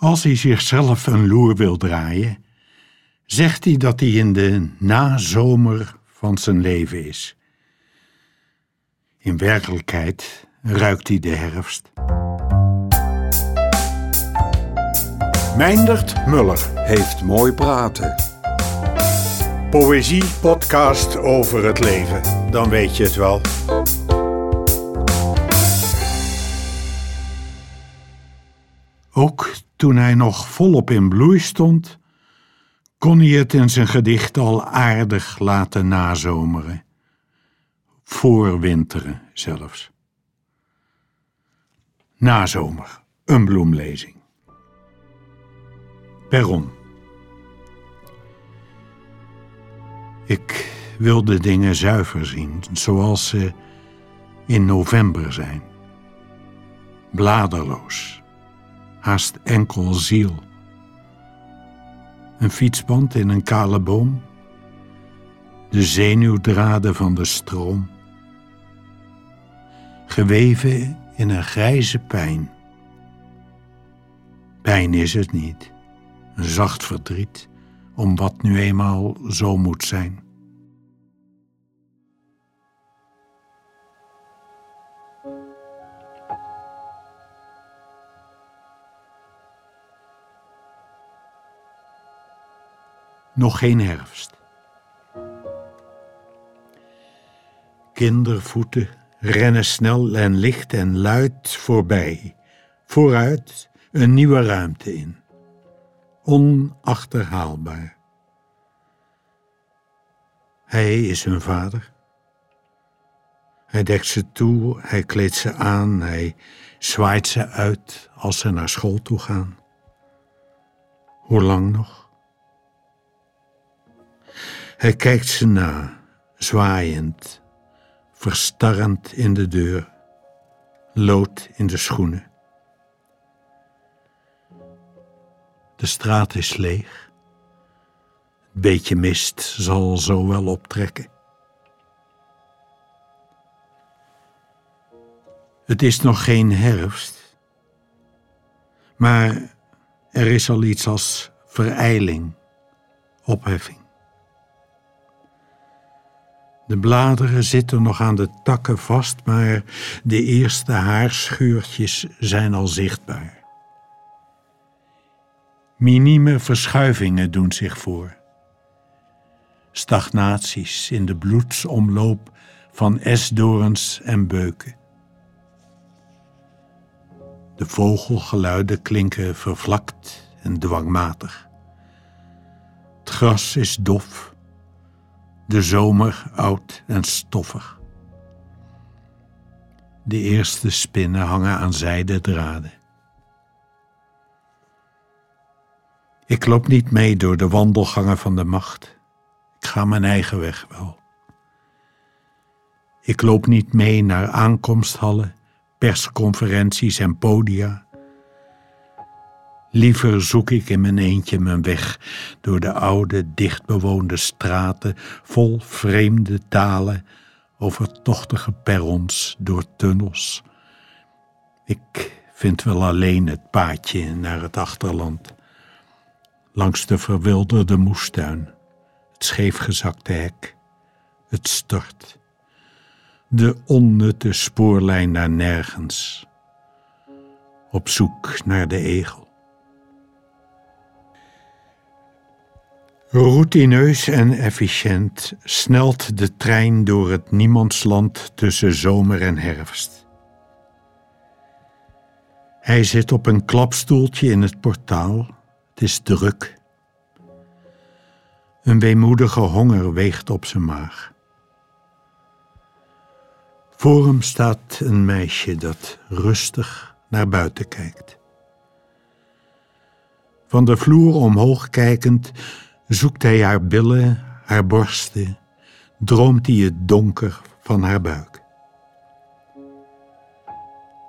Als hij zichzelf een loer wil draaien, zegt hij dat hij in de nazomer van zijn leven is. In werkelijkheid ruikt hij de herfst. Meindert Muller heeft mooi praten. Poëzie podcast over het leven, dan weet je het wel. Ook toen hij nog volop in bloei stond, kon hij het in zijn gedicht al aardig laten nazomeren. Voorwinteren zelfs. Nazomer, een bloemlezing. Perron. Ik wil de dingen zuiver zien, zoals ze in november zijn. Bladerloos, haast enkel ziel. Een fietsband in een kale boom, de zenuwdraden van de stroom, geweven in een grijze pijn. Pijn is het niet, een zacht verdriet om wat nu eenmaal zo moet zijn. Nog geen herfst. Kindervoeten rennen snel en licht en luid voorbij, vooruit een nieuwe ruimte in onachterhaalbaar. Hij is hun vader. Hij dekt ze toe, hij kleedt ze aan, hij zwaait ze uit als ze naar school toe gaan. Hoe lang nog? Hij kijkt ze na, zwaaiend, verstarrend in de deur, lood in de schoenen. De straat is leeg. Beetje mist zal zo wel optrekken. Het is nog geen herfst, maar er is al iets als verijling, opheffing. De bladeren zitten nog aan de takken vast, maar de eerste haarscheurtjes zijn al zichtbaar. Minieme verschuivingen doen zich voor. Stagnaties in de bloedsomloop van esdorens en beuken. De vogelgeluiden klinken vervlakt en dwangmatig. Het gras is dof, de zomer oud en stoffig. De eerste spinnen hangen aan zijden draden. Ik loop niet mee door de wandelgangen van de macht. Ik ga mijn eigen weg wel. Ik loop niet mee naar aankomsthallen, persconferenties en podia. Liever zoek ik in mijn eentje mijn weg door de oude, dichtbewoonde straten vol vreemde talen, over tochtige perrons, door tunnels. Ik vind wel alleen het paadje naar het achterland langs de verwilderde moestuin, het scheefgezakte hek, het stort, de onnutte spoorlijn naar nergens, op zoek naar de egel. Routineus en efficiënt snelt de trein door het niemandsland tussen zomer en herfst. Hij zit op een klapstoeltje in het portaal het is druk. Een weemoedige honger weegt op zijn maag. Voor hem staat een meisje dat rustig naar buiten kijkt. Van de vloer omhoog kijkend zoekt hij haar billen, haar borsten, droomt hij het donker van haar buik.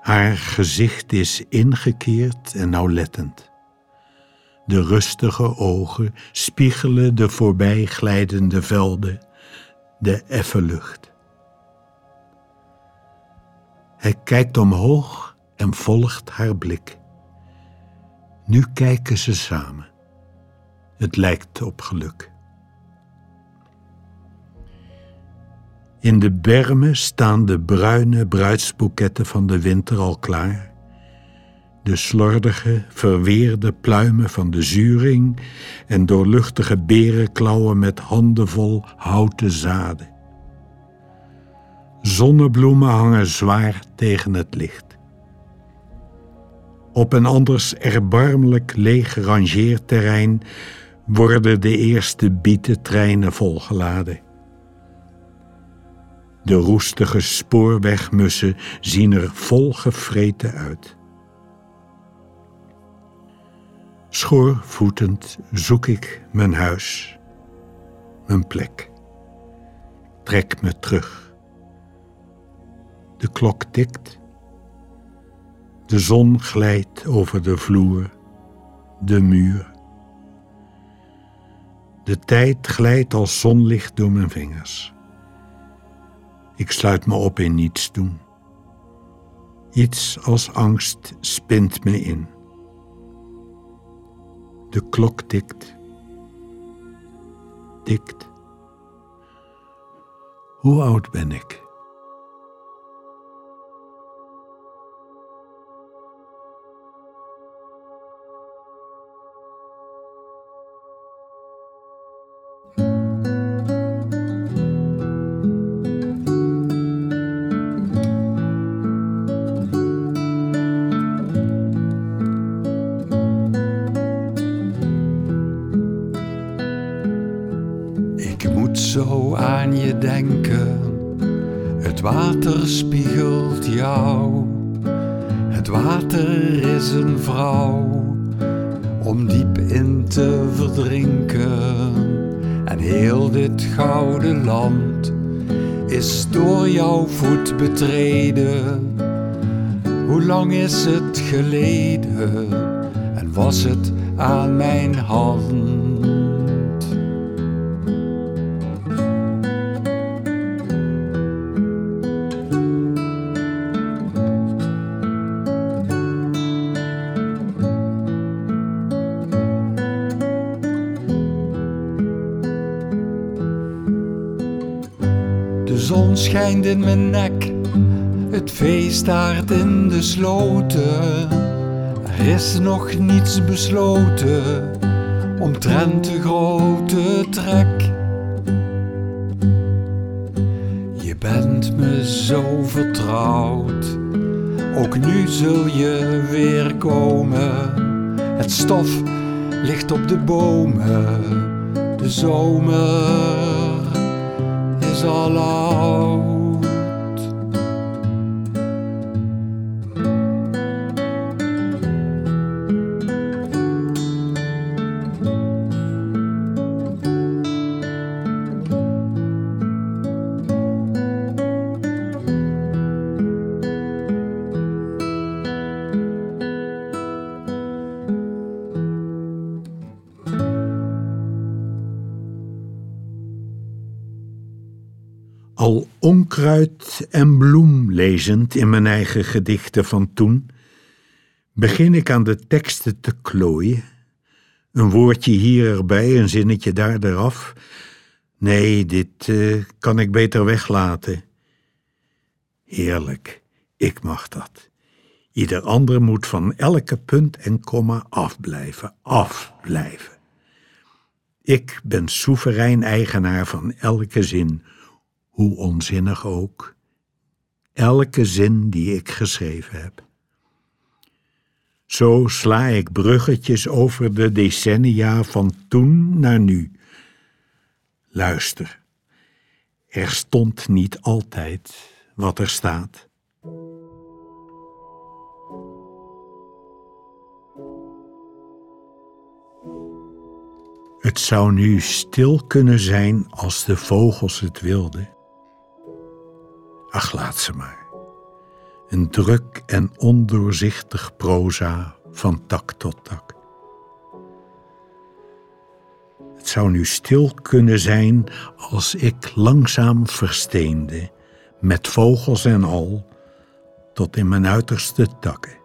Haar gezicht is ingekeerd en nauwlettend. De rustige ogen spiegelen de voorbijglijdende velden, de effe lucht. Hij kijkt omhoog en volgt haar blik. Nu kijken ze samen. Het lijkt op geluk. In de bermen staan de bruine bruidsboeketten van de winter al klaar. De slordige, verweerde pluimen van de zuring en doorluchtige berenklauwen met handenvol houten zaden. Zonnebloemen hangen zwaar tegen het licht. Op een anders erbarmelijk leeg rangeerterrein worden de eerste bietentreinen volgeladen. De roestige spoorwegmussen zien er volgevreten uit. Schoorvoetend zoek ik mijn huis, mijn plek. Trek me terug. De klok tikt. De zon glijdt over de vloer, de muur. De tijd glijdt als zonlicht door mijn vingers. Ik sluit me op in niets doen. Iets als angst spint me in. De klok tikt. Tikt. Hoe oud ben ik? Water spiegelt jou. Het water is een vrouw om diep in te verdrinken. En heel dit gouden land is door jouw voet betreden. Hoe lang is het geleden en was het aan mijn hand? Zon schijnt in mijn nek, het feest staart in de sloten. Er is nog niets besloten omtrent de grote trek. Je bent me zo vertrouwd, ook nu zul je weer komen. Het stof ligt op de bomen, de zomer is al oud. Onkruid en bloem lezend in mijn eigen gedichten van toen, begin ik aan de teksten te klooien. Een woordje hier erbij, een zinnetje daar eraf. Nee, dit uh, kan ik beter weglaten. Heerlijk, ik mag dat. Ieder ander moet van elke punt en komma afblijven, afblijven. Ik ben soeverein eigenaar van elke zin hoe onzinnig ook, elke zin die ik geschreven heb. Zo sla ik bruggetjes over de decennia van toen naar nu. Luister, er stond niet altijd wat er staat. Het zou nu stil kunnen zijn als de vogels het wilden. Ach, laat ze maar. Een druk en ondoorzichtig proza van tak tot tak. Het zou nu stil kunnen zijn als ik langzaam versteende, met vogels en al, tot in mijn uiterste takken.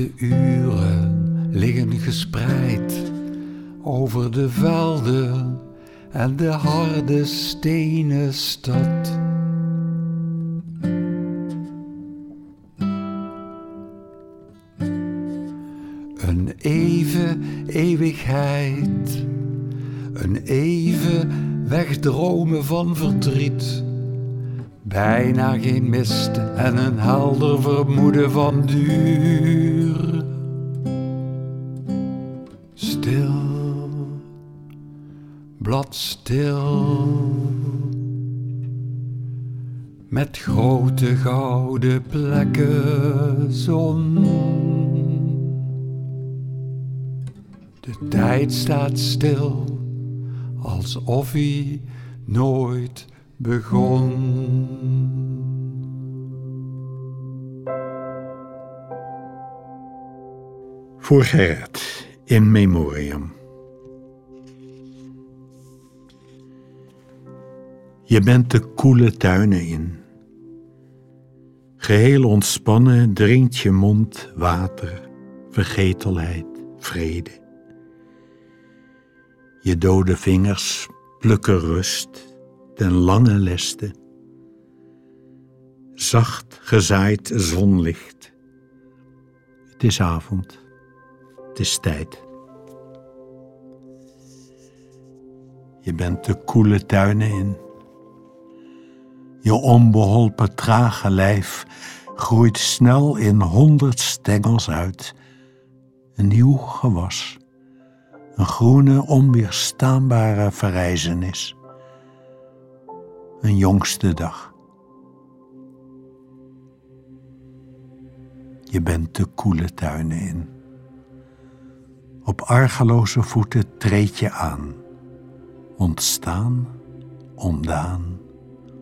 Zachte uren liggen gespreid over de velden en de harde stenen stad. Een even eeuwigheid, een even wegdromen van verdriet. Bijna geen mist en een helder vermoeden van duur. Stil, bladstil. Met grote gouden plekken zon. De tijd staat stil, alsof hij nooit begon. Voor Gerrit in memoriam. Je bent de koele tuinen in. Geheel ontspannen drinkt je mond water, vergetelheid, vrede. Je dode vingers plukken rust ten lange leste. Zacht gezaaid zonlicht. Het is avond. Het is tijd. Je bent de koele tuinen in. Je onbeholpen trage lijf groeit snel in honderd stengels uit. Een nieuw gewas. Een groene, onweerstaanbare verrijzenis. Een jongste dag. Je bent de koele tuinen in. Op argeloze voeten treed je aan. Ontstaan, ontdaan,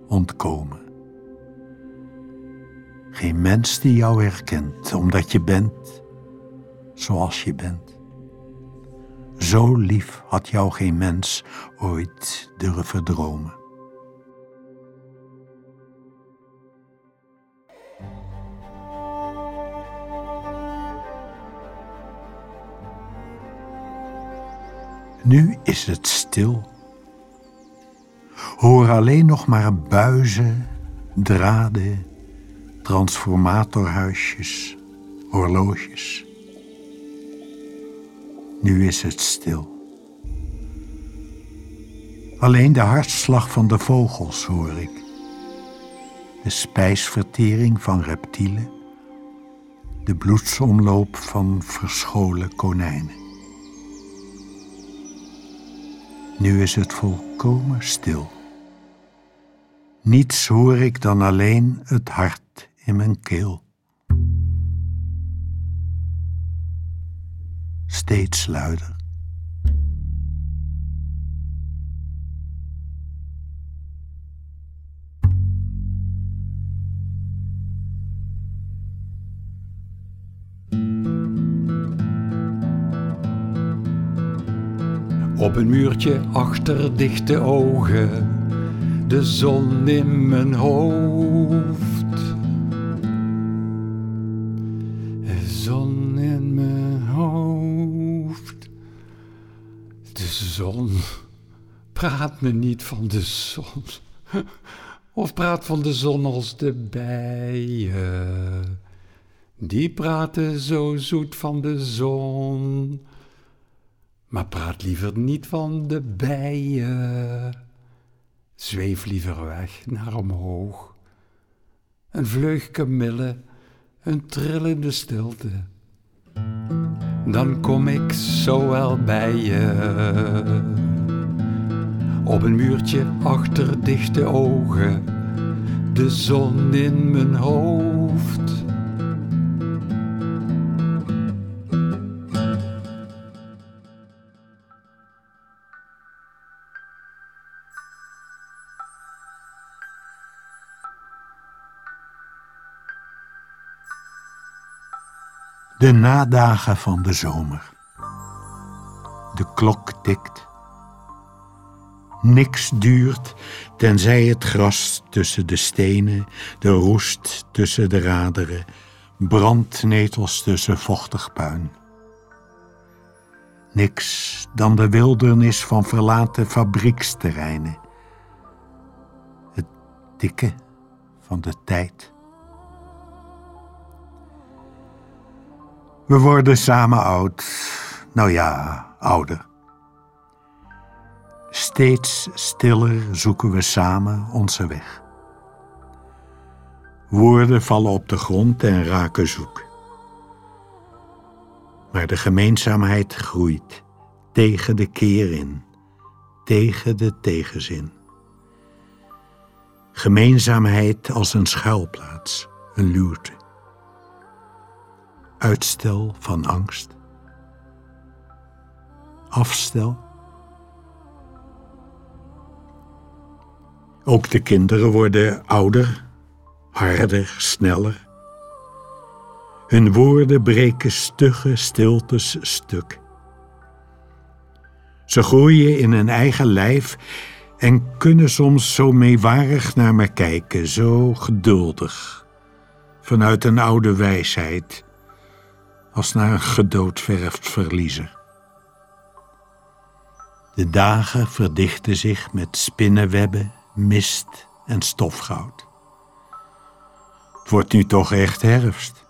ontkomen. Geen mens die jou herkent, omdat je bent zoals je bent. Zo lief had jou geen mens ooit durven dromen. Nu is het stil. Hoor alleen nog maar buizen, draden, transformatorhuisjes, horloges. Nu is het stil. Alleen de hartslag van de vogels hoor ik. De spijsvertering van reptielen. De bloedsomloop van verscholen konijnen. Nu is het volkomen stil. Niets hoor ik dan alleen het hart in mijn keel. Steeds luider. Op een muurtje achter dichte ogen, de zon in mijn hoofd. De zon in mijn hoofd. De zon. Praat me niet van de zon. Of praat van de zon als de bijen. Die praten zo zoet van de zon. Maar praat liever niet van de bijen. Zweef liever weg naar omhoog. Een vleug kamille, een trillende stilte. Dan kom ik zo wel bij je. Op een muurtje achter dichte ogen, de zon in mijn hoofd. De nadagen van de zomer. De klok tikt. Niks duurt tenzij het gras tussen de stenen, de roest tussen de raderen, brandnetels tussen vochtig puin. Niks dan de wildernis van verlaten fabrieksterreinen. Het dikke van de tijd. We worden samen oud. Nou ja, ouder. Steeds stiller zoeken we samen onze weg. Woorden vallen op de grond en raken zoek. Maar de gemeenzaamheid groeit tegen de keer in, tegen de tegenzin. Gemeenzaamheid als een schuilplaats, een luwte. Uitstel van angst. Afstel. Ook de kinderen worden ouder, harder, sneller. Hun woorden breken stugge stiltes stuk. Ze groeien in een eigen lijf en kunnen soms zo meewarig naar me kijken, zo geduldig, vanuit een oude wijsheid, als naar een gedoodverfd verliezer. De dagen verdichten zich met spinnenwebben, mist en stofgoud. Het wordt nu toch echt herfst.